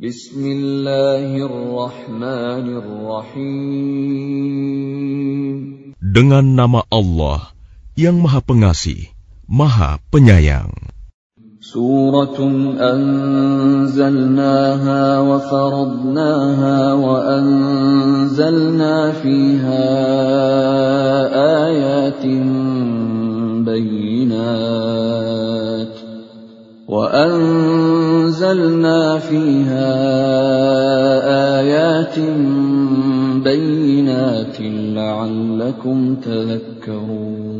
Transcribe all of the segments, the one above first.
Bismillahirrahmanirrahim. Dengan nama Allah yang Maha Pengasih, Maha Penyayang. سورة أنزلناها وفرضناها وأنزلنا فيها آيات بينات وأنزلنا فيها آيات بينات لعلكم تذكرون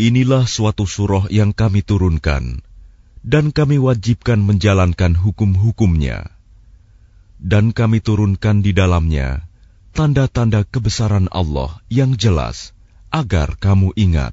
Inilah suatu surah yang kami turunkan, dan kami wajibkan menjalankan hukum-hukumnya. Dan kami turunkan di dalamnya tanda-tanda kebesaran Allah yang jelas, agar kamu ingat.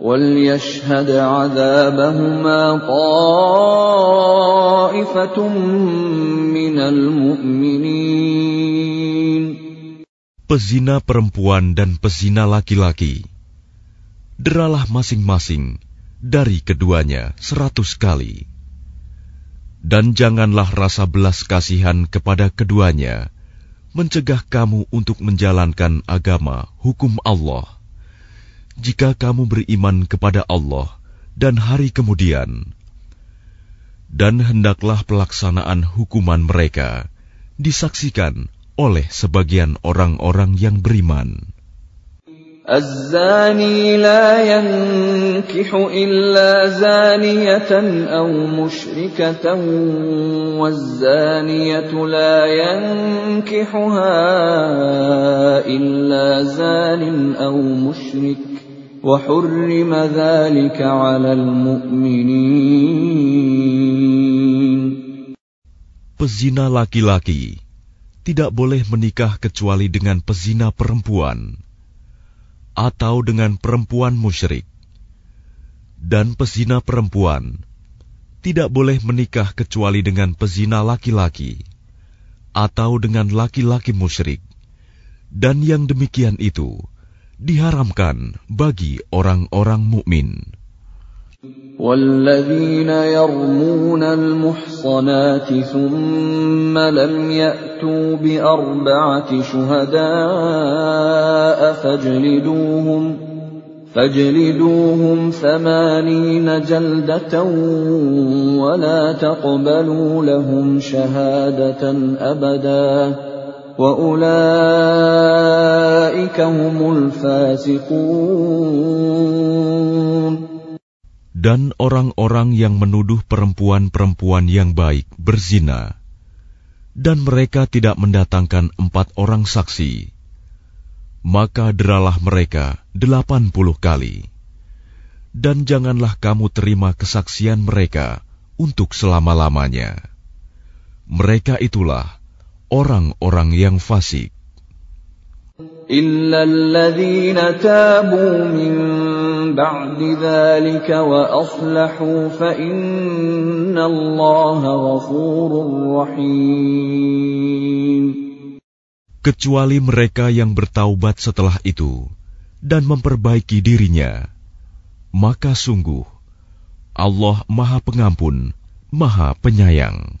وليشهد عذابهما طائفة من المؤمنين Pezina perempuan dan pezina laki-laki, deralah masing-masing dari keduanya seratus kali. Dan janganlah rasa belas kasihan kepada keduanya mencegah kamu untuk menjalankan agama hukum Allah. Jika kamu beriman kepada Allah dan hari kemudian, dan hendaklah pelaksanaan hukuman mereka disaksikan oleh sebagian orang-orang yang beriman. الزاني لا ينكح إلا زانية أو مشركة والزانية لا ينكحها إلا زان أو مشرك وحرم ذلك على المؤمنين Pezina laki-laki tidak boleh menikah kecuali dengan pezina perempuan atau dengan perempuan musyrik. Dan pezina perempuan tidak boleh menikah kecuali dengan pezina laki-laki atau dengan laki-laki musyrik. Dan yang demikian itu diharamkan bagi orang-orang mukmin. والذين يرمون المحصنات ثم لم يأتوا بأربعة شهداء فاجلدوهم فاجلدوهم ثمانين جلدة ولا تقبلوا لهم شهادة أبدا Dan orang-orang yang menuduh perempuan-perempuan yang baik berzina, dan mereka tidak mendatangkan empat orang saksi, maka deralah mereka delapan puluh kali. Dan janganlah kamu terima kesaksian mereka untuk selama-lamanya. Mereka itulah orang-orang yang fasik. إلا الذين تابوا من بعد ذلك وأصلحوا فإن الله غفور رحيم kecuali mereka yang bertaubat setelah itu dan memperbaiki dirinya, maka sungguh Allah Maha Pengampun, Maha Penyayang.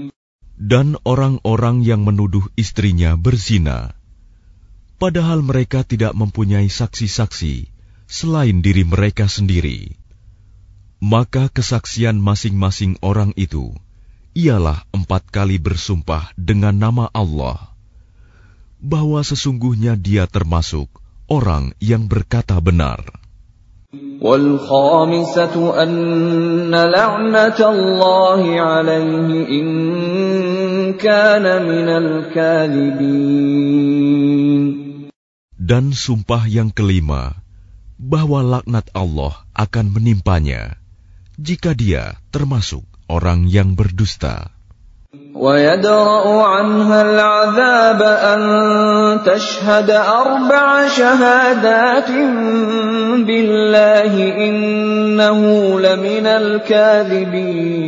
Dan orang-orang yang menuduh istrinya berzina, padahal mereka tidak mempunyai saksi-saksi selain diri mereka sendiri, maka kesaksian masing-masing orang itu ialah empat kali bersumpah dengan nama Allah bahwa sesungguhnya dia termasuk orang yang berkata benar. والخامسة أن لعنة الله عليه إن كان من الكاذبين Dan sumpah yang kelima, bahwa laknat Allah akan menimpanya jika dia termasuk orang yang berdusta. ويدرأ عنها العذاب أن تشهد أربع شهادات بالله إنه لمن الكاذبين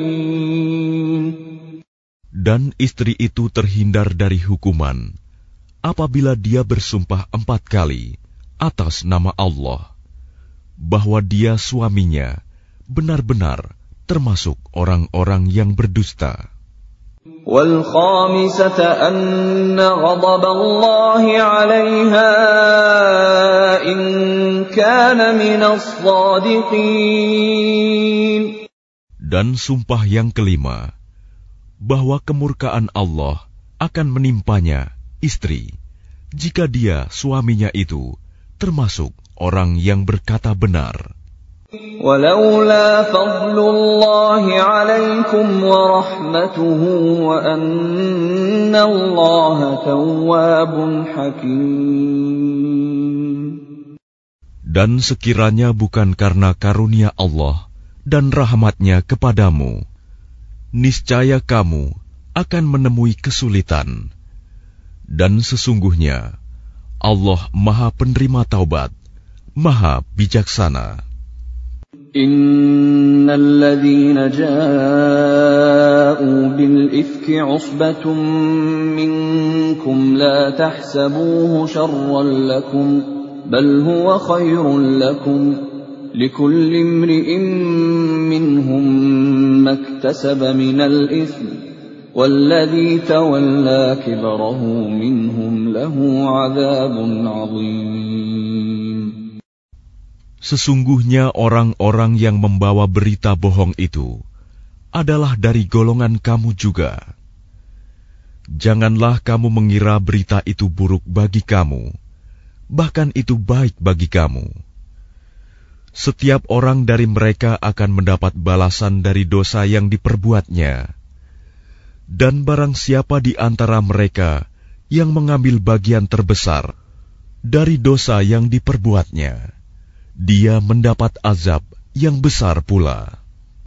Dan istri itu terhindar dari hukuman apabila dia bersumpah empat kali atas nama Allah bahwa dia suaminya benar-benar termasuk orang-orang yang berdusta. والخامسة أن غضب الله عليها إن كان من الصادقين Dan sumpah yang kelima, bahwa kemurkaan Allah akan menimpanya istri, jika dia suaminya itu termasuk orang yang berkata benar. ولولا فضل الله عليكم ورحمته وأن الله تواب حكيم Dan sekiranya bukan karena karunia Allah dan rahmatnya kepadamu, niscaya kamu akan menemui kesulitan. Dan sesungguhnya Allah maha penerima taubat, maha bijaksana. إن الذين جاءوا بالإفك عصبة منكم لا تحسبوه شرا لكم بل هو خير لكم لكل امرئ منهم ما اكتسب من الإثم والذي تولى كبره منهم له عذاب عظيم Sesungguhnya orang-orang yang membawa berita bohong itu adalah dari golongan kamu juga. Janganlah kamu mengira berita itu buruk bagi kamu, bahkan itu baik bagi kamu. Setiap orang dari mereka akan mendapat balasan dari dosa yang diperbuatnya, dan barang siapa di antara mereka yang mengambil bagian terbesar dari dosa yang diperbuatnya dia mendapat azab yang besar pula.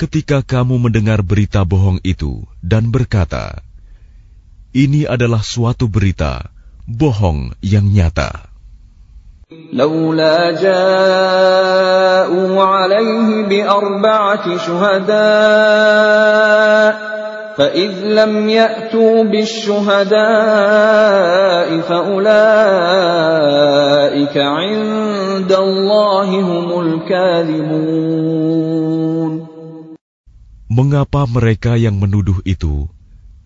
Ketika kamu mendengar berita bohong itu dan berkata, "Ini adalah suatu berita bohong yang nyata." لولا جاءوا عليه بأربعة شهداء فإذ لم يأتوا بالشهداء فأولئك عند الله هم الكاذبون Mengapa mereka yang menuduh itu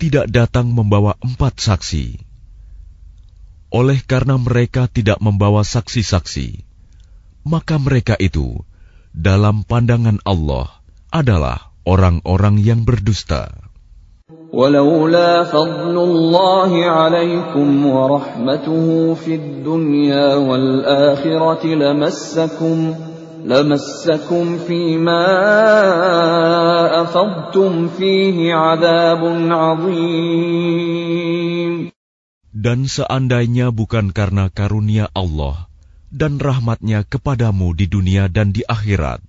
tidak datang membawa empat saksi? Oleh karena mereka tidak membawa saksi-saksi, maka mereka itu dalam pandangan Allah adalah orang-orang yang berdusta. ولولا فضل الله عليكم ورحمته في الدنيا والآخرة لمسكم لمسكم فيما أفضتم فيه عذاب عظيم Dan seandainya bukan karena karunia Allah dan rahmatnya kepadamu di dunia dan di akhirat,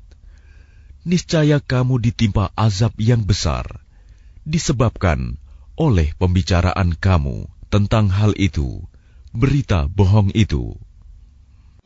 niscaya kamu ditimpa azab yang besar, disebabkan oleh pembicaraan kamu tentang hal itu, berita bohong itu.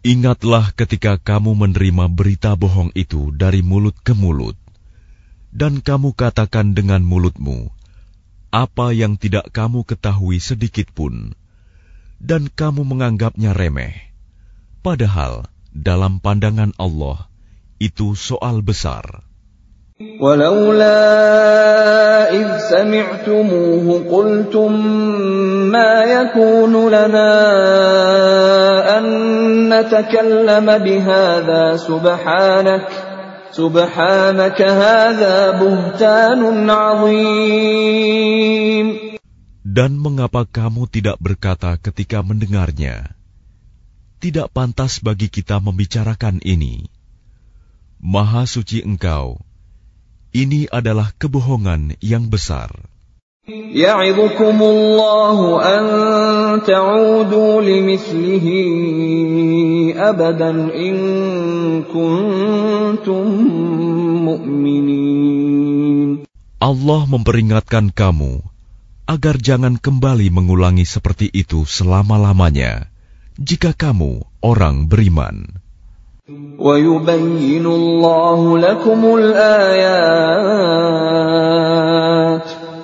Ingatlah ketika kamu menerima berita bohong itu dari mulut ke mulut, dan kamu katakan dengan mulutmu apa yang tidak kamu ketahui sedikit pun, dan kamu menganggapnya remeh, padahal dalam pandangan Allah itu soal besar. ولولا إذ سمعتموه قلتم ما يكون لنا أن نتكلم بهذا سبحانك سبحانك هذا بهتان عظيم Dan mengapa kamu tidak berkata ketika mendengarnya, tidak pantas bagi kita membicarakan ini. Maha suci engkau, ini adalah kebohongan yang besar. Allah memperingatkan kamu agar jangan kembali mengulangi seperti itu selama-lamanya jika kamu orang beriman. ويبين الله لكم الآيات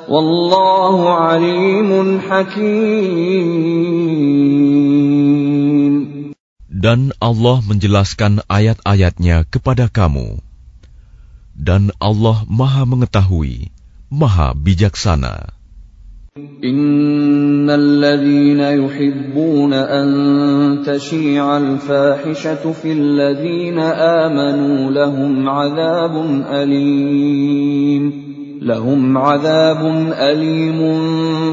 والله عليم حكيم Dan Allah menjelaskan ayat-ayatnya kepada kamu. Dan Allah maha mengetahui, maha bijaksana. إن الذين يحبون أن تشيع الفاحشة في الذين آمنوا لهم عذاب أليم لهم عذاب أليم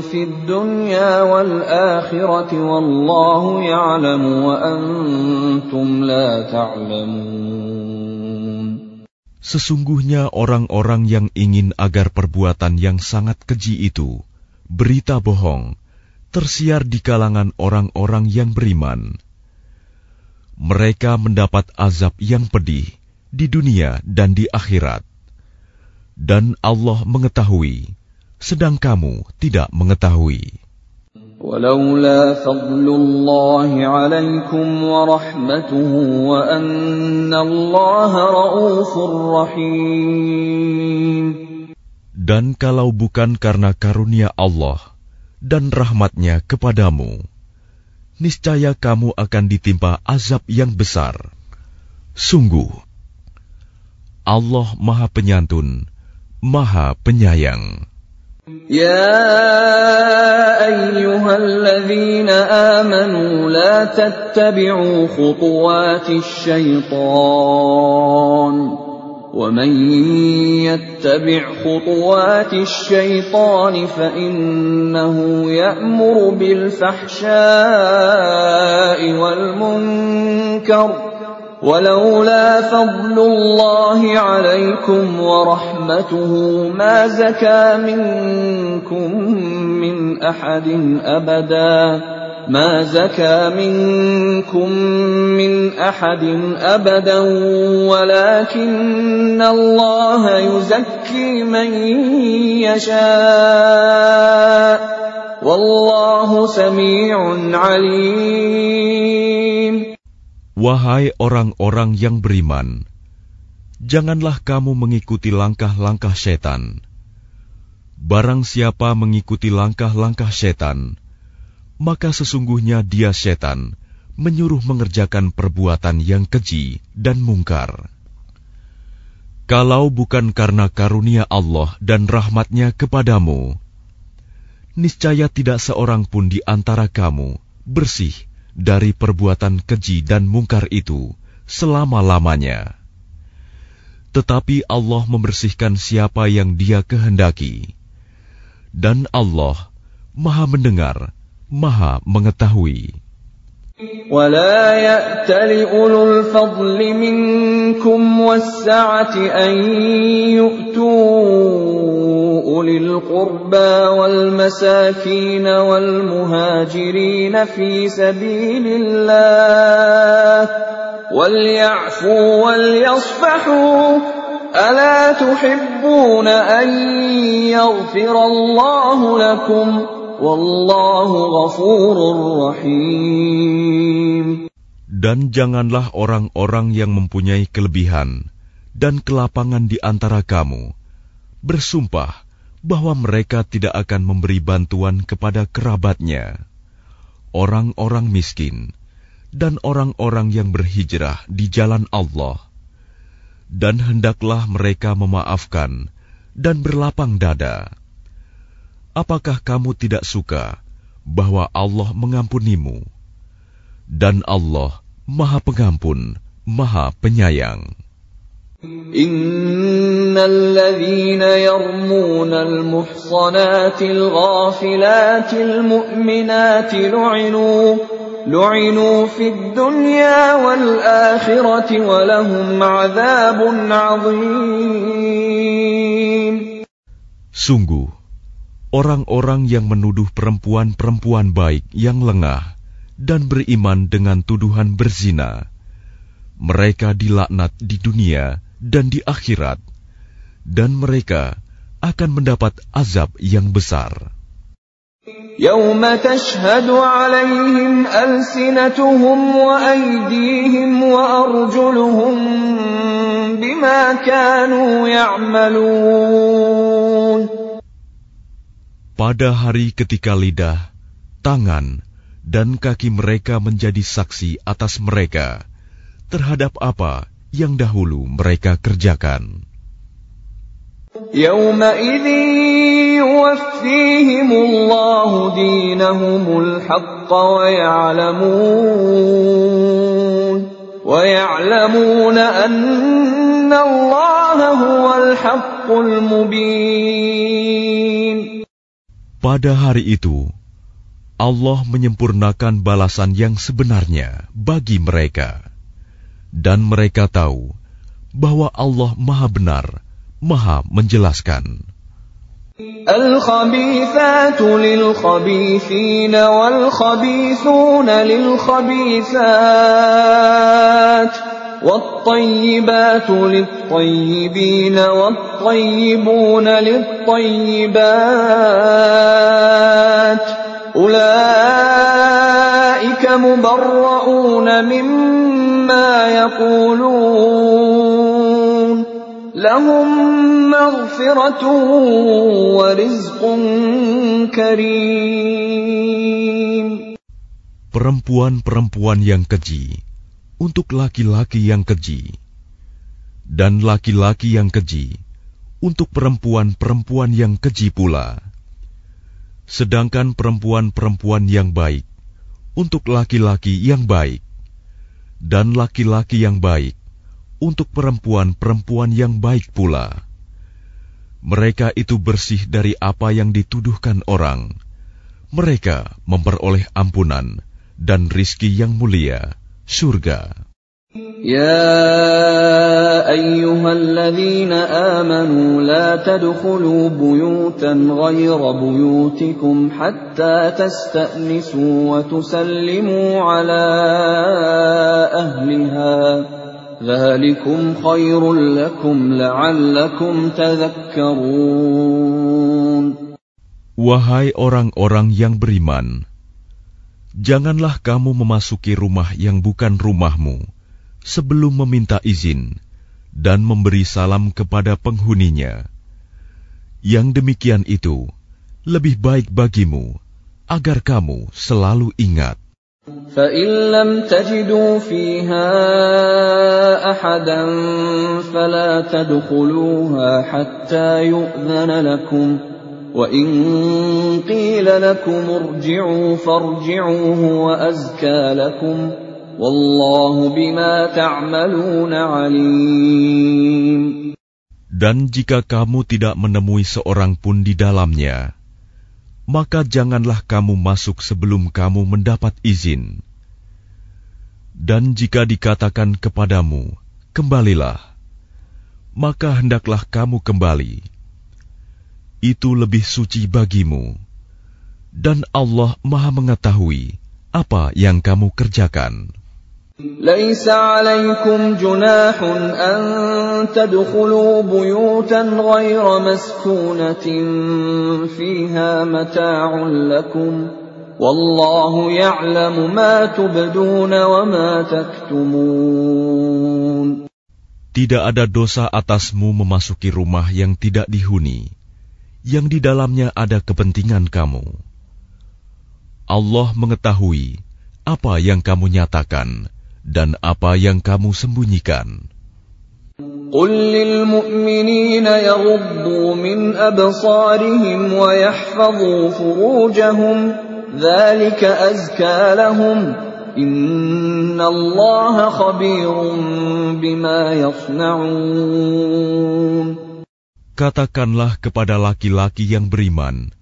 في الدنيا والآخرة والله يعلم وأنتم لا تعلمون Sesungguhnya orang-orang yang ingin agar perbuatan yang sangat keji itu, berita bohong, tersiar di kalangan orang-orang yang beriman. Mereka mendapat azab yang pedih di dunia dan di akhirat. Dan Allah mengetahui, sedang kamu tidak mengetahui. ولولا فضل الله عليكم ورحمته وأن الله رؤوف رحيم Dan kalau bukan karena karunia Allah dan rahmatnya kepadamu, niscaya kamu akan ditimpa azab yang besar. Sungguh, Allah Maha Penyantun, Maha Penyayang. يا أيها الذين آمنوا لا تتبعوا خطوات الشيطان ومن يتبع خطوات الشيطان فإنه يأمر بالفحشاء والمنكر ولولا فضل الله عليكم ورحمته ما زكى منكم من أحد أبدا ما زكى منكم من أحد أبدا ولكن الله يزكي من يشاء والله سميع عليم Wahai orang-orang yang beriman, janganlah kamu mengikuti langkah-langkah setan. Barang siapa mengikuti langkah-langkah setan, maka sesungguhnya dia setan menyuruh mengerjakan perbuatan yang keji dan mungkar. Kalau bukan karena karunia Allah dan rahmatnya kepadamu, niscaya tidak seorang pun di antara kamu bersih dari perbuatan keji dan mungkar itu selama-lamanya. Tetapi Allah membersihkan siapa yang Dia kehendaki, dan Allah Maha Mendengar, Maha Mengetahui. ولا يأت لأولو الفضل منكم والسعة أن يؤتوا أولي القربى والمساكين والمهاجرين في سبيل الله وليعفوا وليصفحوا ألا تحبون أن يغفر الله لكم Dan janganlah orang-orang yang mempunyai kelebihan dan kelapangan di antara kamu bersumpah bahwa mereka tidak akan memberi bantuan kepada kerabatnya, orang-orang miskin, dan orang-orang yang berhijrah di jalan Allah, dan hendaklah mereka memaafkan dan berlapang dada Apakah kamu tidak suka bahwa Allah mengampunimu? Dan Allah Maha Pengampun, Maha Penyayang. إن الذين يرمون المحصنات الغافلات المؤمنات لعنوا لعنوا في الدنيا والآخرة ولهم عذاب عظيم Sungguh, orang-orang yang menuduh perempuan-perempuan baik yang lengah dan beriman dengan tuduhan berzina, mereka dilaknat di dunia dan di akhirat, dan mereka akan mendapat azab yang besar. يوم تشهد عليهم ألسنتهم وأيديهم وأرجلهم بما كانوا يعملون Pada hari ketika lidah, tangan, dan kaki mereka menjadi saksi atas mereka terhadap apa yang dahulu mereka kerjakan. يومئذ يوفيهم الله دينهم الحق ويعلمون ويعلمون أن الله هو الحق المبين Pada hari itu, Allah menyempurnakan balasan yang sebenarnya bagi mereka. Dan mereka tahu bahwa Allah Maha Benar, Maha Menjelaskan. الخبيثات للخبيثين والخبيثون للخبيثات والطيبات للطيبين والطيبون للطيبات أولئك مبرؤون مما يقولون لهم مغفرة ورزق كريم. Perempuan-perempuan yang keji. Untuk laki-laki yang keji, dan laki-laki yang keji untuk perempuan-perempuan yang keji pula. Sedangkan perempuan-perempuan yang baik untuk laki-laki yang baik, dan laki-laki yang baik untuk perempuan-perempuan yang baik pula. Mereka itu bersih dari apa yang dituduhkan orang. Mereka memperoleh ampunan dan rizki yang mulia, surga. يا أيها الذين آمنوا لا تدخلوا بيوتا غير بيوتكم حتى تستأنسوا وتسلموا على أهلها. ذلكم خير لكم لعلكم تذكرون. Wahai orang-orang yang beriman, janganlah kamu memasuki rumah yang bukan rumahmu sebelum meminta izin dan memberi salam kepada penghuninya. Yang demikian itu lebih baik bagimu agar kamu selalu ingat. فإن لم تجدوا فيها أحدا فلا تدخلوها حتى يؤذن لكم وإن قيل لكم ارجعوا فارجعوا هو أزكى لكم والله بما تعملون عليم Dan jika kamu tidak menemui seorang pun di dalamnya, maka janganlah kamu masuk sebelum kamu mendapat izin. Dan jika dikatakan kepadamu, "Kembalilah," maka hendaklah kamu kembali. itu lebih suci bagimu, dan Allah Maha Mengetahui apa yang kamu kerjakan. ليس عليكم جناح أن تدخلوا بيوتا غير مسكونة فيها متاع لكم والله يعلم ما تبدون وما تكتمون Tidak ada dosa atasmu memasuki rumah yang tidak dihuni, yang di dalamnya ada kepentingan kamu. Allah mengetahui apa yang kamu nyatakan dan apa yang kamu sembunyikan. قل للمؤمنين يغضوا من أبصارهم ويحفظوا فروجهم ذلك أزكى لهم إن الله خبير بما يصنعون Katakanlah kepada laki-laki yang beriman,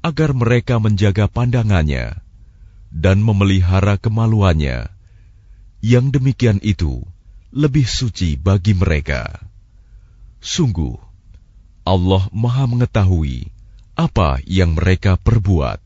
agar mereka menjaga pandangannya dan memelihara kemaluannya. Yang demikian itu lebih suci bagi mereka. Sungguh, Allah Maha Mengetahui apa yang mereka perbuat.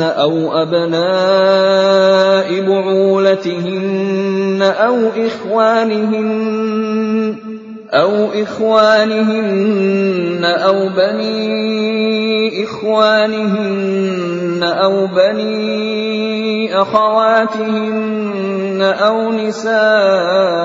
أو أبناء بعولتهن أو إخوانهن أو إخوانهن أو بني إخوانهن أو بني أخواتهن أو نسائهن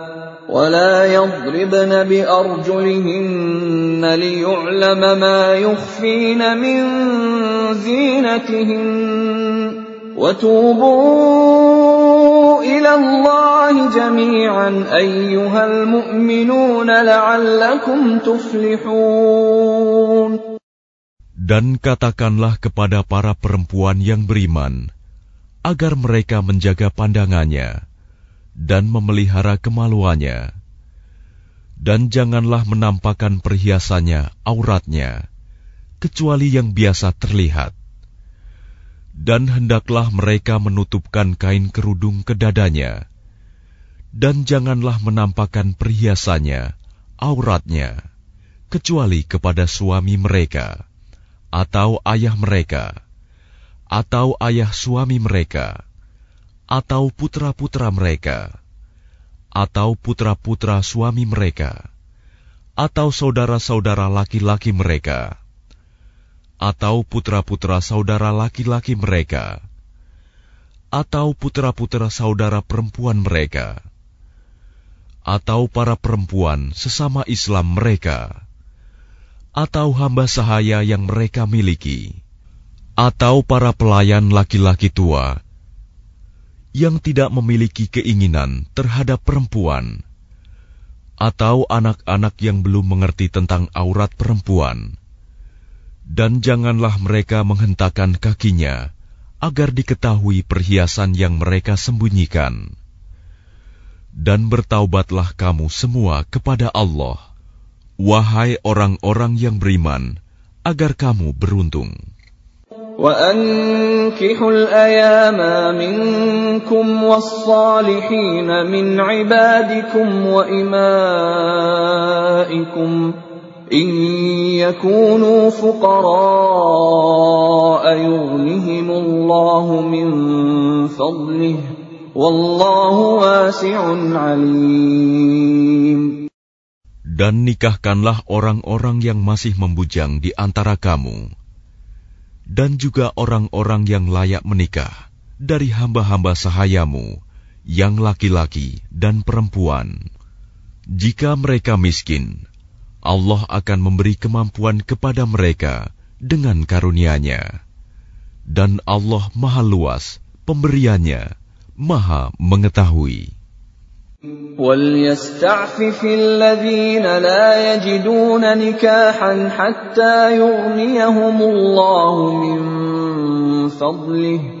ولا يضربن بأرجلهن ليعلم ما يخفين من زينتهن وتوبوا إلى الله جميعا أيها المؤمنون لعلكم تفلحون Dan katakanlah kepada para perempuan yang beriman, agar mereka menjaga pandangannya dan memelihara kemaluannya, dan janganlah menampakkan perhiasannya, auratnya, kecuali yang biasa terlihat. Dan hendaklah mereka menutupkan kain kerudung ke dadanya, dan janganlah menampakkan perhiasannya, auratnya, kecuali kepada suami mereka, atau ayah mereka, atau ayah suami mereka, atau putra-putra mereka, atau putra-putra suami mereka, atau saudara-saudara laki-laki mereka, atau putra-putra saudara laki-laki mereka, atau putra-putra saudara perempuan mereka, atau para perempuan sesama Islam mereka, atau hamba sahaya yang mereka miliki, atau para pelayan laki-laki tua yang tidak memiliki keinginan terhadap perempuan, atau anak-anak yang belum mengerti tentang aurat perempuan, dan janganlah mereka menghentakkan kakinya agar diketahui perhiasan yang mereka sembunyikan. Dan bertaubatlah kamu semua kepada Allah, wahai orang-orang yang beriman, agar kamu beruntung. وأنكحوا الأيام منكم والصالحين من عبادكم وإمائكم إن يكونوا فقراء يغنهم الله من فضله والله واسع عليم Dan nikahkanlah orang-orang yang masih membujang di antara kamu, dan juga orang-orang yang layak menikah dari hamba-hamba sahayamu, yang laki-laki dan perempuan. Jika mereka miskin, Allah akan memberi kemampuan kepada mereka dengan karunia-Nya. Dan Allah Maha Luas pemberiannya, Maha mengetahui. وليستعفف الذين لا يجدون نكاحا حتى يغنيهم الله من فضله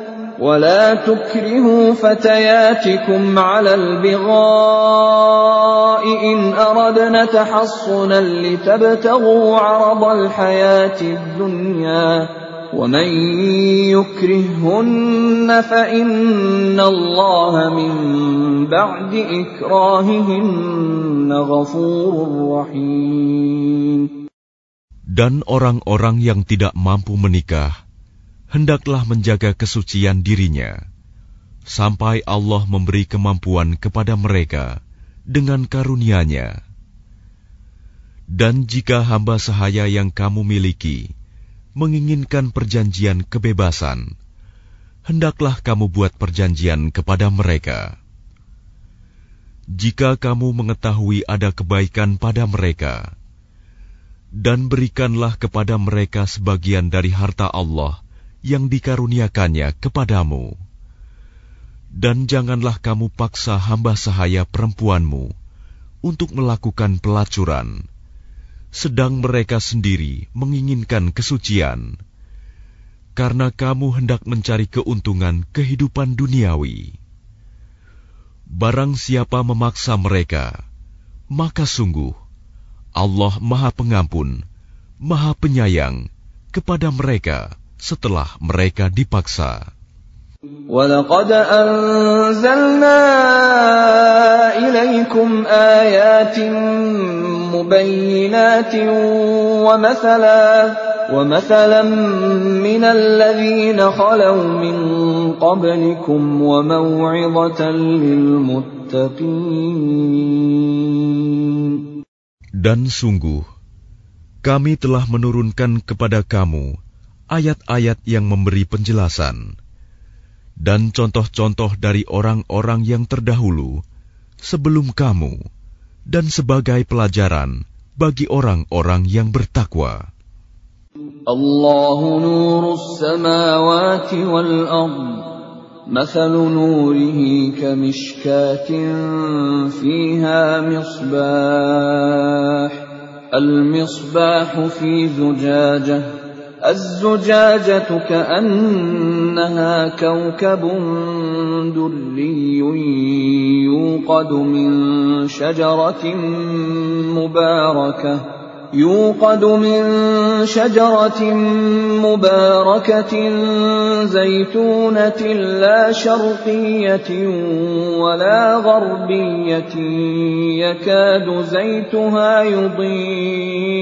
ولا تكرهوا فتياتكم على البغاء إن أردنا تحصنا لتبتغوا عرض الحياة الدنيا ومن يكرههن فإن الله من بعد إكراههن غفور رحيم Dan orang-orang yang tidak mampu menikah hendaklah menjaga kesucian dirinya, sampai Allah memberi kemampuan kepada mereka dengan karunia-Nya. Dan jika hamba sahaya yang kamu miliki menginginkan perjanjian kebebasan, hendaklah kamu buat perjanjian kepada mereka. Jika kamu mengetahui ada kebaikan pada mereka, dan berikanlah kepada mereka sebagian dari harta Allah yang dikaruniakannya kepadamu. Dan janganlah kamu paksa hamba sahaya perempuanmu untuk melakukan pelacuran, sedang mereka sendiri menginginkan kesucian, karena kamu hendak mencari keuntungan kehidupan duniawi. Barang siapa memaksa mereka, maka sungguh Allah Maha Pengampun, Maha Penyayang kepada mereka setelah mereka dipaksa. ولقد أنزلنا إليكم آيات مبينات ومثلا ومثلا من الذين خلوا من قبلكم وموعظة للمتقين Dan sungguh, kami telah menurunkan kepada kamu ayat-ayat yang memberi penjelasan dan contoh-contoh dari orang-orang yang terdahulu sebelum kamu dan sebagai pelajaran bagi orang-orang yang bertakwa. Allahu nurus samawati wal ard مثل نوره كمشكاة فيها مصباح المصباح في زجاجه الزجاجة كأنها كوكب دري يوقد من شجرة مباركة يوقد من شجرة مباركة زيتونة لا شرقية ولا غربية يكاد زيتها يضيء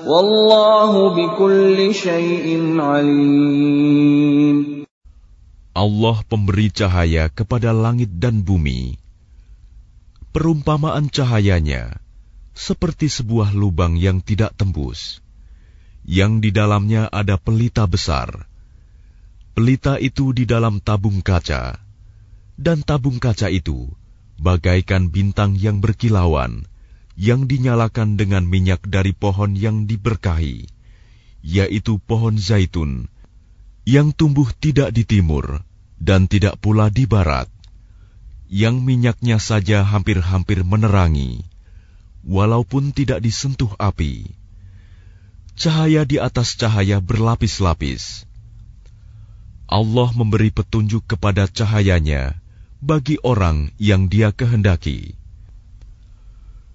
Wallahu bikulli syai'in alim. Allah pemberi cahaya kepada langit dan bumi. Perumpamaan cahayanya seperti sebuah lubang yang tidak tembus, yang di dalamnya ada pelita besar. Pelita itu di dalam tabung kaca, dan tabung kaca itu bagaikan bintang yang berkilauan yang dinyalakan dengan minyak dari pohon yang diberkahi, yaitu pohon zaitun, yang tumbuh tidak di timur dan tidak pula di barat, yang minyaknya saja hampir-hampir menerangi, walaupun tidak disentuh api. Cahaya di atas cahaya berlapis-lapis. Allah memberi petunjuk kepada cahayanya bagi orang yang Dia kehendaki.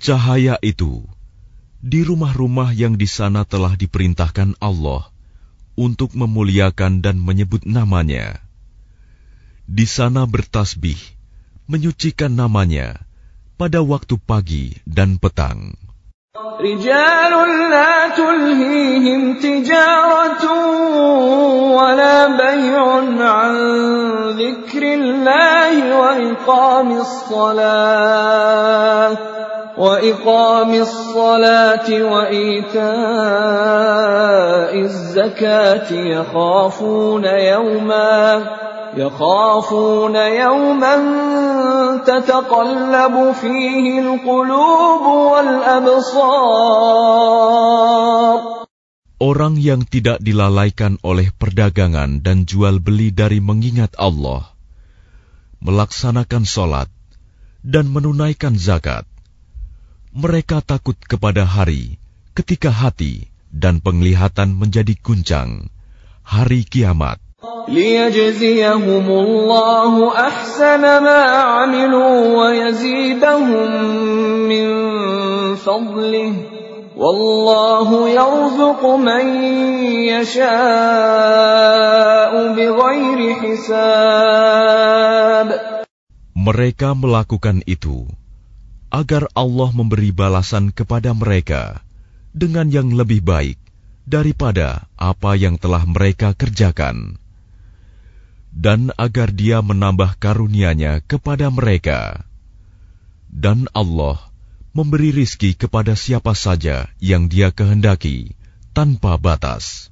Cahaya itu di rumah-rumah yang di sana telah diperintahkan Allah untuk memuliakan dan menyebut namanya di sana bertasbih, menyucikan namanya pada waktu pagi dan petang. رجال لا تلهيهم تجارة ولا بيع عن ذكر الله وإقام الصلاة وإقام الصلاة وإيتاء الزكاة يخافون يوماً يخافون يوما تتقلب فيه القلوب والأبصار Orang yang tidak dilalaikan oleh perdagangan dan jual beli dari mengingat Allah, melaksanakan sholat, dan menunaikan zakat, mereka takut kepada hari ketika hati dan penglihatan menjadi guncang hari kiamat. Liyajziyahumullahu ahsana ma 'amilu wa yazidahum min fadlih. Wallahu yarzuqu man yasha'u bighairi hisab. Mereka melakukan itu agar Allah memberi balasan kepada mereka dengan yang lebih baik daripada apa yang telah mereka kerjakan dan agar Dia menambah karunia-Nya kepada mereka. Dan Allah memberi rizki kepada siapa saja yang Dia kehendaki tanpa batas.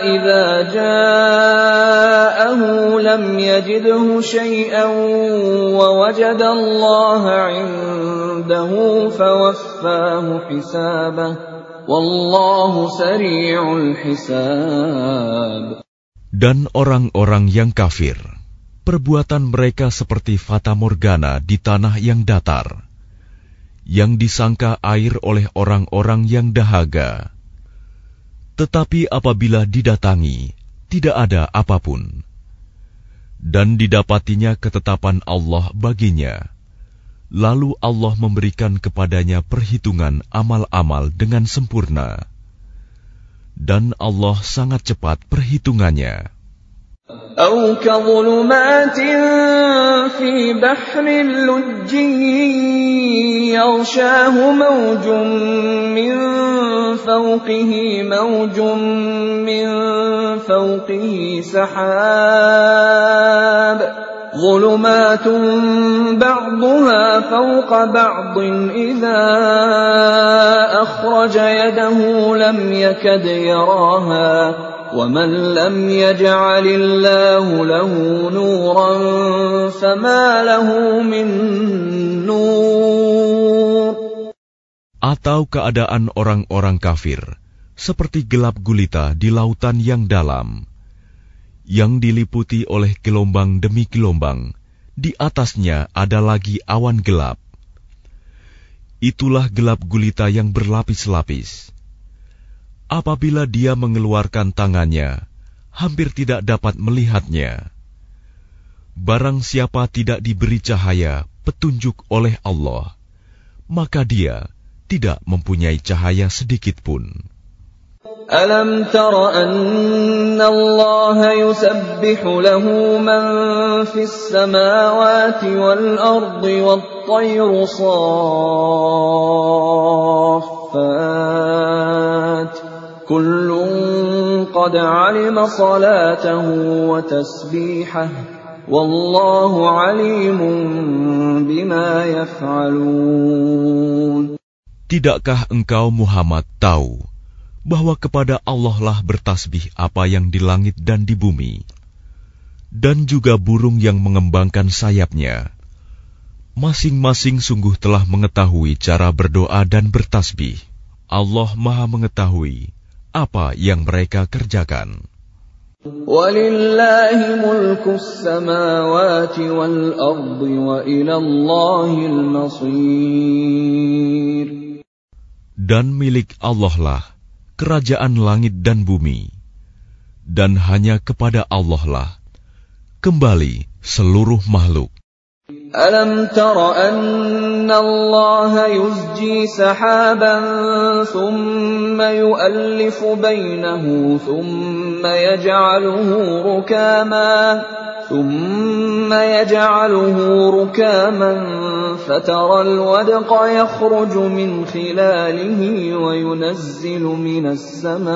إذا جاءه لم يجده شيئا ووجد الله عنده فوفاه حسابه Wallahu sari'ul hisab. Dan orang-orang yang kafir, perbuatan mereka seperti fata morgana di tanah yang datar, yang disangka air oleh orang-orang yang dahaga. Tetapi apabila didatangi, tidak ada apa pun. Dan didapatinya ketetapan Allah baginya Lalu Allah memberikan kepadanya perhitungan amal-amal dengan sempurna. Dan Allah sangat cepat perhitungannya. أو كظلمات في بحر لجي يغشاه موج من فوقه موج من فوقه سحاب. ظلمات بعضها فوق بعض إذا أخرج يده لم يكد يراها. ومن لم يجعل الله له نورا فما له من نور Atau keadaan orang-orang kafir, seperti gelap gulita di lautan yang dalam, yang diliputi oleh gelombang demi gelombang, di atasnya ada lagi awan gelap. Itulah gelap gulita yang berlapis-lapis. Apabila dia mengeluarkan tangannya, hampir tidak dapat melihatnya. Barang siapa tidak diberi cahaya petunjuk oleh Allah, maka dia tidak mempunyai cahaya sedikit pun. Alam tara anna Allah yusabbihu lahu man fis samawati wal ardi wat tayru saffat قد علم صلاته وتسبيحه والله عليم بما يفعلون Tidakkah engkau Muhammad tahu bahwa kepada Allah lah bertasbih apa yang di langit dan di bumi, dan juga burung yang mengembangkan sayapnya. Masing-masing sungguh telah mengetahui cara berdoa dan bertasbih. Allah Maha Mengetahui apa yang mereka kerjakan. Dan milik Allah lah kerajaan langit dan bumi, dan hanya kepada Allah lah kembali seluruh makhluk. ألم تر أن الله يزجي سحابا ثم يؤلف بينه ثم يجعله ركاما ثم يجعله ركاما فترى الودق يخرج من خلاله وينزل من السماء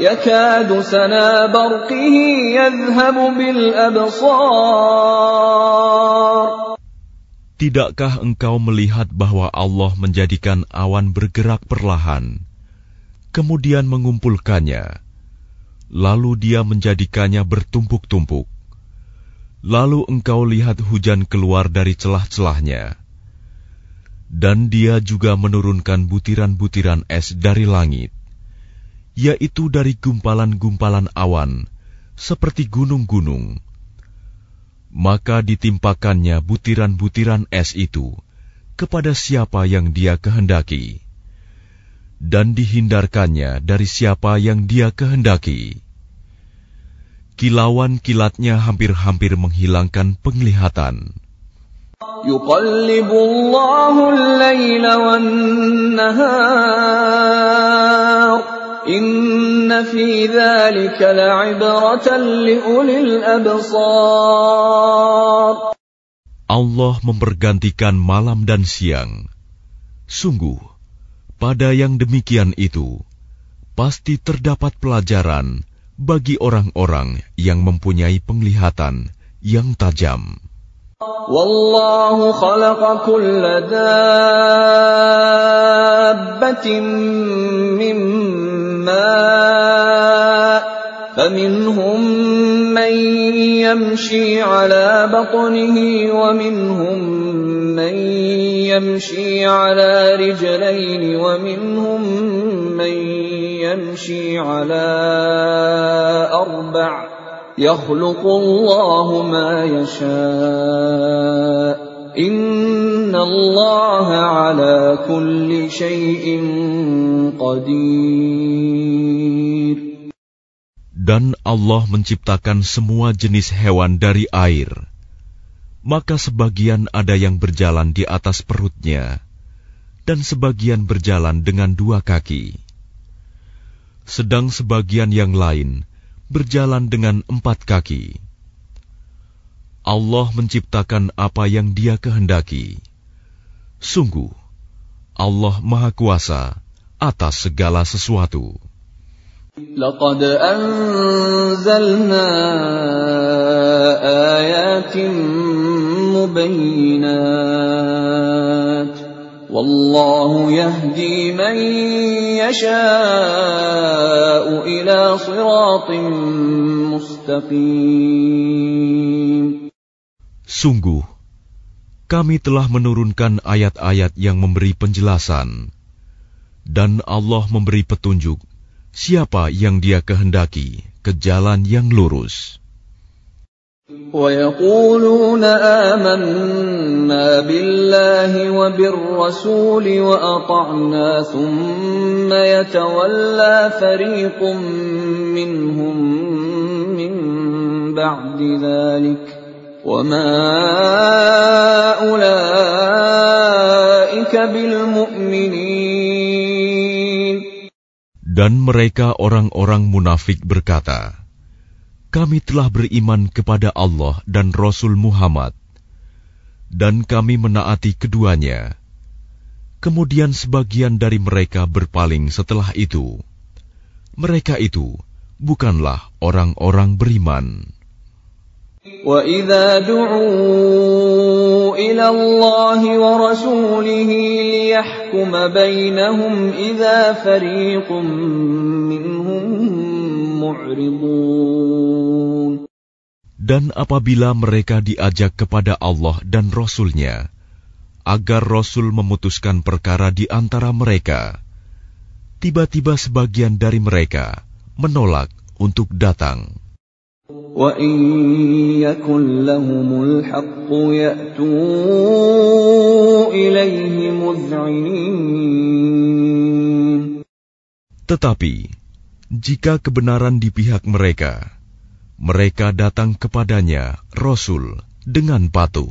يكاد سنا برقه يذهب بالأبصار Tidakkah engkau melihat bahwa Allah menjadikan awan bergerak perlahan, kemudian mengumpulkannya, lalu dia menjadikannya bertumpuk-tumpuk. Lalu engkau lihat hujan keluar dari celah-celahnya. Dan dia juga menurunkan butiran-butiran es dari langit, yaitu dari gumpalan-gumpalan awan, seperti gunung-gunung. Maka ditimpakannya butiran-butiran es itu kepada siapa yang dia kehendaki dan dihindarkannya dari siapa yang dia kehendaki. Kilauan kilatnya hampir-hampir menghilangkan penglihatan. يقلب الله الليل والنهار Allah mempergantikan malam dan siang. Sungguh, pada yang demikian itu, pasti terdapat pelajaran bagi orang-orang yang mempunyai penglihatan yang tajam. Wallahu mimma فمنهم من يمشي على بطنه ومنهم من يمشي على رجلين ومنهم من يمشي على أربع. يخلق الله ما يشاء. Innallaha ala kulli shay’in qadir. Dan Allah menciptakan semua jenis hewan dari air. Maka sebagian ada yang berjalan di atas perutnya, dan sebagian berjalan dengan dua kaki. Sedang sebagian yang lain berjalan dengan empat kaki Allah menciptakan apa yang Dia kehendaki. Sungguh, Allah Maha Kuasa atas segala sesuatu. لقد أنزلنا آيات مبينات والله يهدي من يشاء إلى صراط مستقيم Sungguh, kami telah menurunkan ayat-ayat yang memberi penjelasan, dan Allah memberi petunjuk siapa yang Dia kehendaki ke jalan yang lurus. ويقولون آمنا بالله وبالرسول وأطعنا ثم يتولى فريق منهم من بعد ذلك وما أولئك بالمؤمنين Dan mereka orang-orang munafik berkata, Kami telah beriman kepada Allah dan Rasul Muhammad, dan kami menaati keduanya. Kemudian sebagian dari mereka berpaling setelah itu. Mereka itu bukanlah orang-orang beriman. وإذا دعوا إلى الله ورسوله ليحكم بينهم إذا فريق منهم معرضون Dan apabila mereka diajak kepada Allah dan Rasul-Nya, agar Rasul memutuskan perkara di antara mereka, tiba-tiba sebagian dari mereka menolak untuk datang. وإن يكن لهم الحق يأتوا إليه مذعنين Tetapi, jika kebenaran di pihak mereka, mereka datang kepadanya, Rasul, dengan patuh.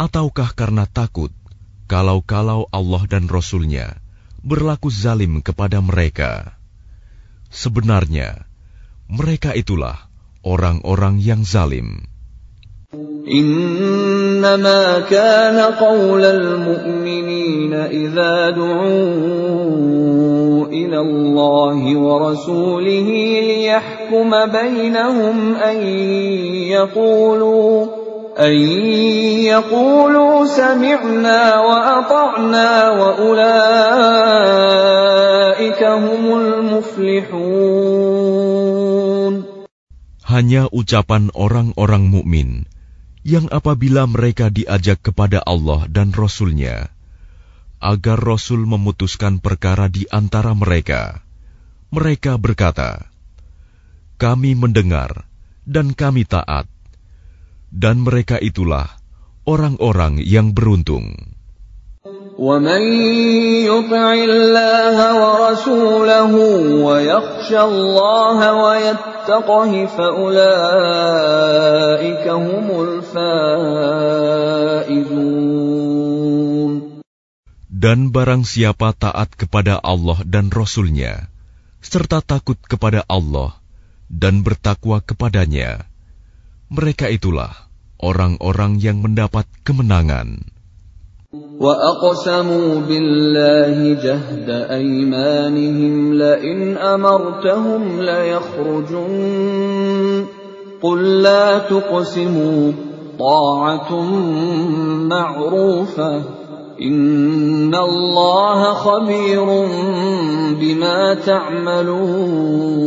Ataukah karena takut kalau-kalau Allah dan Rasul-Nya berlaku zalim kepada mereka? Sebenarnya, mereka itulah orang-orang yang zalim. إنما كان قول المؤمنين إذا دعوا إلى الله ورسوله ليحكم بينهم أن يقولوا أن يقولوا سمعنا وأطعنا وأولئك هم المفلحون Hanya ucapan orang-orang mukmin yang apabila mereka diajak kepada Allah dan Rasul-Nya, agar Rasul memutuskan perkara di antara mereka, mereka berkata, Kami mendengar dan kami taat, dan mereka itulah orang-orang yang beruntung. ومن يطع الله ورسوله ويخشى الله ويتقه فأولئك هم الفائزون Dan barang siapa taat kepada Allah dan Rasul-Nya, serta takut kepada Allah dan bertakwa kepadanya, mereka itulah orang-orang yang mendapat kemenangan. وأقسموا بالله جهد أيمانهم لئن أمرتهم ليخرجن قل لا تقسموا طاعة معروفة إن الله خبير بما تعملون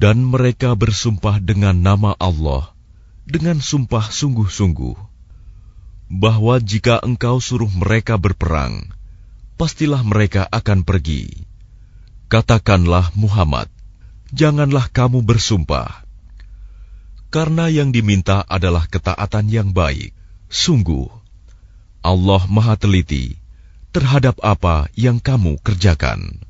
dan mereka bersumpah dengan nama Allah, dengan sumpah sungguh-sungguh, bahwa jika engkau suruh mereka berperang, pastilah mereka akan pergi. Katakanlah Muhammad, janganlah kamu bersumpah. Karena yang diminta adalah ketaatan yang baik. Sungguh, Allah Maha Teliti terhadap apa yang kamu kerjakan.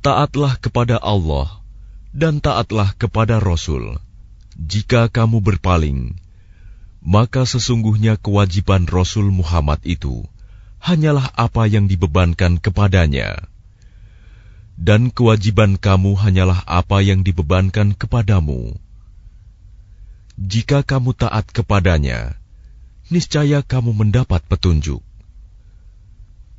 taatlah kepada Allah dan taatlah kepada Rasul. Jika kamu berpaling, maka sesungguhnya kewajiban Rasul Muhammad itu hanyalah apa yang dibebankan kepadanya. Dan kewajiban kamu hanyalah apa yang dibebankan kepadamu. Jika kamu taat kepadanya, niscaya kamu mendapat petunjuk.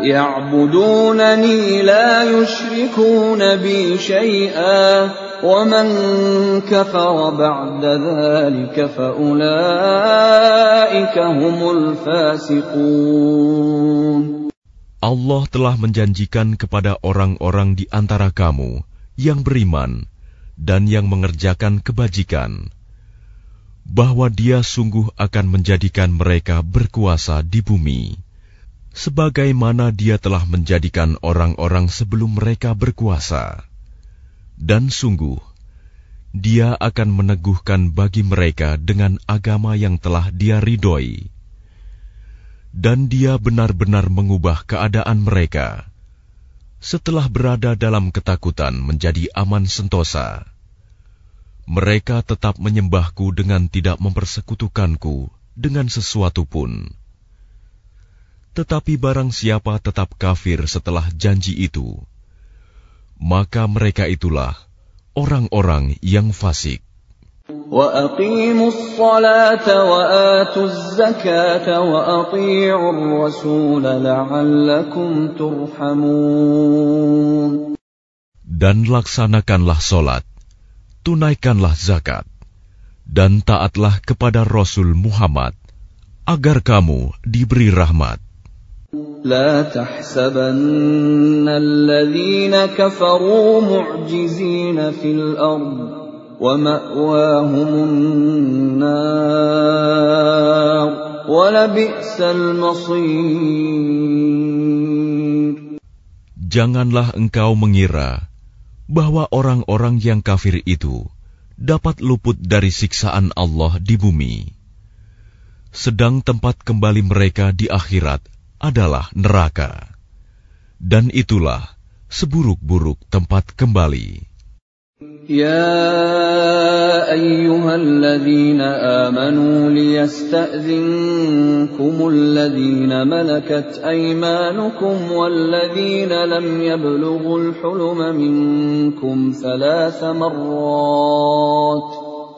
يعبدونني لا يشركون بي شيئا ومن كفر بعد ذلك فاولئك هم الفاسقون Allah telah menjanjikan kepada orang-orang di antara kamu yang beriman dan yang mengerjakan kebajikan, bahwa Dia sungguh akan menjadikan mereka berkuasa di bumi, sebagaimana Dia telah menjadikan orang-orang sebelum mereka berkuasa. Dan sungguh, Dia akan meneguhkan bagi mereka dengan agama yang telah Dia ridhoi dan dia benar-benar mengubah keadaan mereka. Setelah berada dalam ketakutan menjadi aman sentosa, mereka tetap menyembahku dengan tidak mempersekutukanku dengan sesuatu pun. Tetapi barang siapa tetap kafir setelah janji itu, maka mereka itulah orang-orang yang fasik. Dan laksanakanlah solat, tunaikanlah zakat, dan taatlah kepada Rasul Muhammad, agar kamu diberi rahmat. لا تحسبن الذين كفروا معجزين في الأرض ومأواهم النار ولبئس المصير Janganlah engkau mengira bahwa orang-orang yang kafir itu dapat luput dari siksaan Allah di bumi. Sedang tempat kembali mereka di akhirat adalah neraka. Dan itulah seburuk-buruk tempat kembali. يا أيها الذين آمنوا ليستأذنكم الذين ملكت أيمانكم والذين لم يبلغوا الحلم منكم ثلاث مرات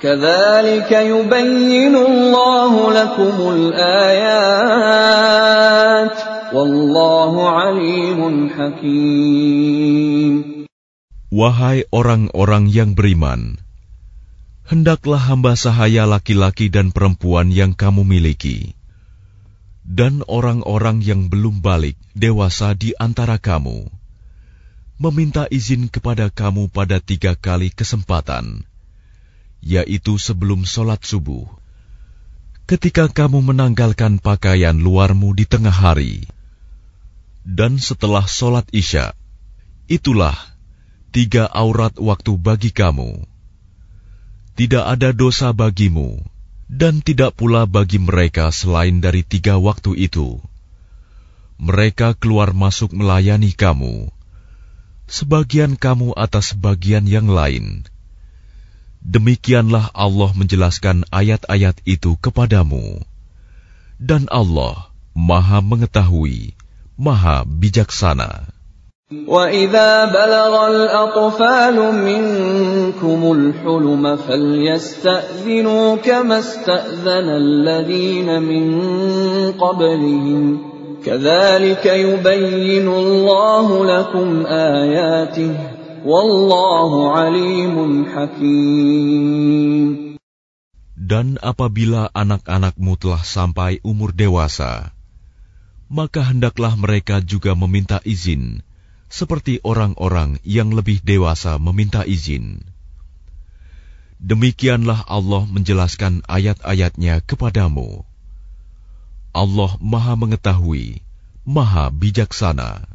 كذلك يبين الله لكم الآيات والله عليم حكيم Wahai orang-orang yang beriman, hendaklah hamba sahaya laki-laki dan perempuan yang kamu miliki, dan orang-orang yang belum balik dewasa di antara kamu, meminta izin kepada kamu pada tiga kali kesempatan, yaitu sebelum sholat subuh, ketika kamu menanggalkan pakaian luarmu di tengah hari, dan setelah sholat Isya, itulah tiga aurat waktu bagi kamu. Tidak ada dosa bagimu, dan tidak pula bagi mereka selain dari tiga waktu itu. Mereka keluar masuk melayani kamu, sebagian kamu atas sebagian yang lain. Demikianlah Allah menjelaskan ayat-ayat itu kepadamu. Dan Allah Maha Mengetahui, Maha Bijaksana. وَإِذَا بَلَغَ الْأَطْفَالُ مِنكُمُ الْحُلُمَ فَلْيَسْتَأْذِنُوا كَمَا اسْتَأْذَنَ الَّذِينَ مِن قَبْلِهِمْ كَذَلِكَ يُبَيِّنُ اللَّهُ لَكُمْ آيَاتِهِ dan apabila anak-anakmu telah sampai umur dewasa, maka hendaklah mereka juga meminta izin, seperti orang-orang yang lebih dewasa meminta izin. Demikianlah Allah menjelaskan ayat-ayatnya kepadamu. Allah Maha Mengetahui, Maha Bijaksana.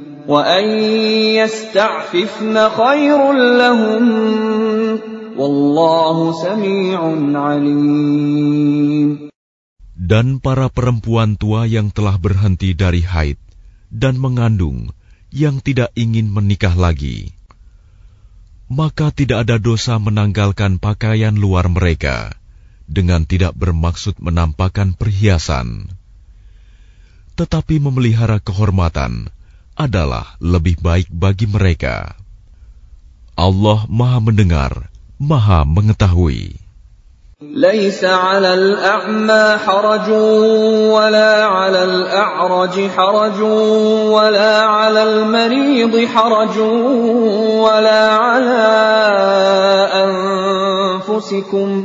وأن يستعففن خير لهم والله سميع عليم Dan para perempuan tua yang telah berhenti dari haid dan mengandung yang tidak ingin menikah lagi maka tidak ada dosa menanggalkan pakaian luar mereka dengan tidak bermaksud menampakkan perhiasan. Tetapi memelihara kehormatan adalah lebih baik bagi mereka. Allah Maha Mendengar, Maha Mengetahui. ليس على الأعمى حرج ولا على الأعرج حرج ولا على المريض حرج ولا على أنفسكم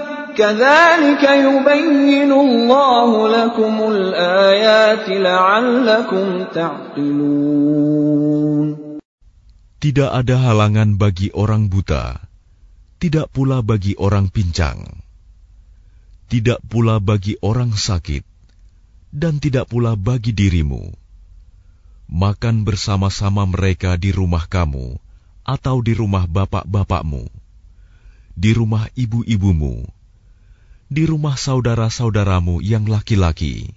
Tidak ada halangan bagi orang buta, tidak pula bagi orang pincang, tidak pula bagi orang sakit, dan tidak pula bagi dirimu. Makan bersama-sama mereka di rumah kamu atau di rumah bapak-bapakmu, di rumah ibu-ibumu di rumah saudara-saudaramu yang laki-laki,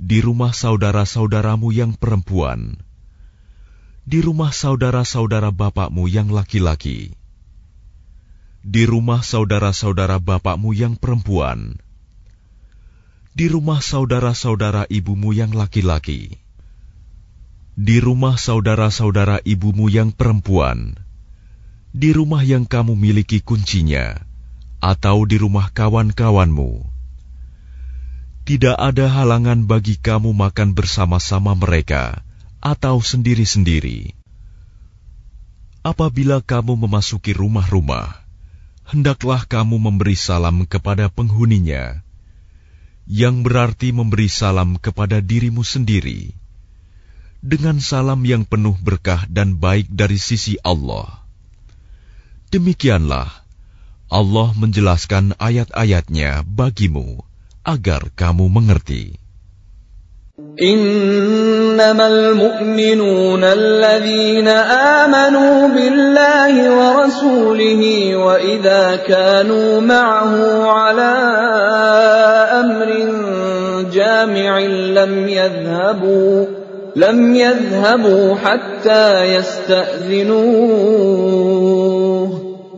di rumah saudara-saudaramu yang perempuan, di rumah saudara-saudara bapakmu yang laki-laki, di rumah saudara-saudara bapakmu yang perempuan, di rumah saudara-saudara ibumu yang laki-laki, di rumah saudara-saudara ibumu yang perempuan, di rumah yang kamu miliki kuncinya, atau di rumah kawan-kawanmu. Tidak ada halangan bagi kamu makan bersama-sama mereka atau sendiri-sendiri. Apabila kamu memasuki rumah-rumah, hendaklah kamu memberi salam kepada penghuninya, yang berarti memberi salam kepada dirimu sendiri, dengan salam yang penuh berkah dan baik dari sisi Allah. Demikianlah Allah menjelaskan ayat-ayatnya bagimu agar kamu mengerti. إنما المؤمنون الذين آمنوا بالله ورسوله وإذا كانوا معه على أمر جامع لم يذهبوا لم يذهبوا حتى يستأذنوه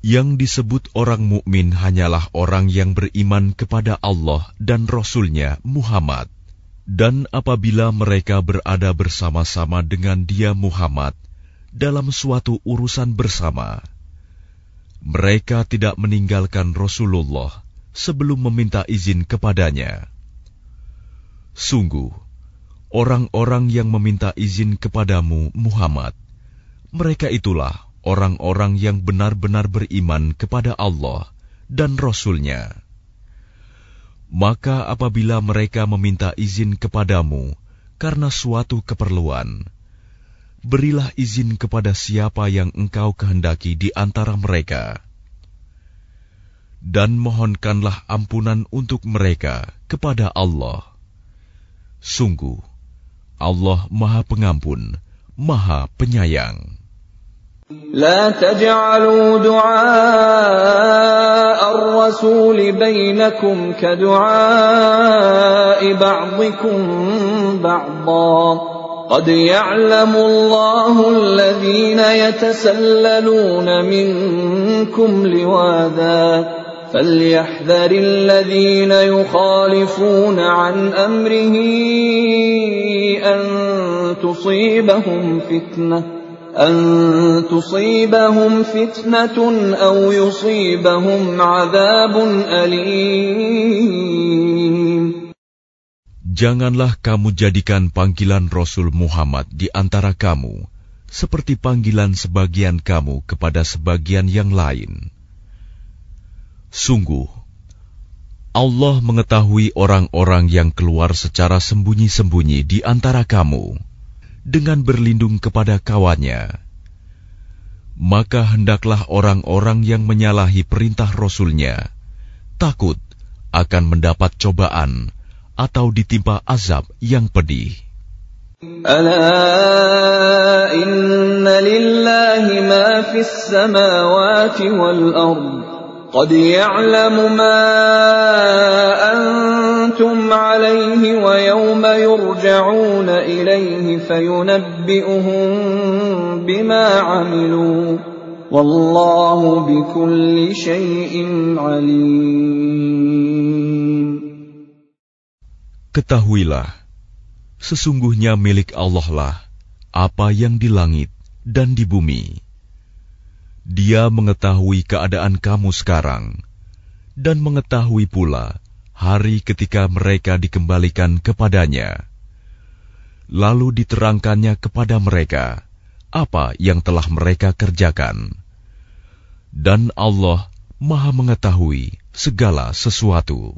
Yang disebut orang mukmin hanyalah orang yang beriman kepada Allah dan Rasul-Nya Muhammad. Dan apabila mereka berada bersama-sama dengan dia Muhammad dalam suatu urusan bersama, mereka tidak meninggalkan Rasulullah sebelum meminta izin kepadanya. Sungguh, orang-orang yang meminta izin kepadamu Muhammad, mereka itulah orang-orang yang benar-benar beriman kepada Allah dan Rasul-Nya. Maka apabila mereka meminta izin kepadamu karena suatu keperluan, berilah izin kepada siapa yang engkau kehendaki di antara mereka. Dan mohonkanlah ampunan untuk mereka kepada Allah. Sungguh, Allah Maha Pengampun, Maha Penyayang. لا تجعلوا دعاء الرسول بينكم كدعاء بعضكم بعضا. قد يعلم الله الذين يتسللون منكم لواذا. فليحذر الذين يخالفون عن أمره أن تصيبهم فتنة. أن تصيبهم فتنة أو يصيبهم عذاب أليم Janganlah kamu jadikan panggilan Rasul Muhammad di antara kamu seperti panggilan sebagian kamu kepada sebagian yang lain. Sungguh, Allah mengetahui orang-orang yang keluar secara sembunyi-sembunyi di antara kamu dengan berlindung kepada kawannya. Maka hendaklah orang-orang yang menyalahi perintah Rasulnya takut akan mendapat cobaan atau ditimpa azab yang pedih. Ala inna lillahi ma fis samawati wal ardh قد يعلم ما أنتم عليه ويوم يرجعون إليه فينبئهم بما عملوا والله بكل شيء عليم Ketahuilah, sesungguhnya milik Allah lah apa yang di langit dan di bumi. Dia mengetahui keadaan kamu sekarang dan mengetahui pula hari ketika mereka dikembalikan kepadanya. Lalu diterangkannya kepada mereka apa yang telah mereka kerjakan. Dan Allah Maha Mengetahui segala sesuatu.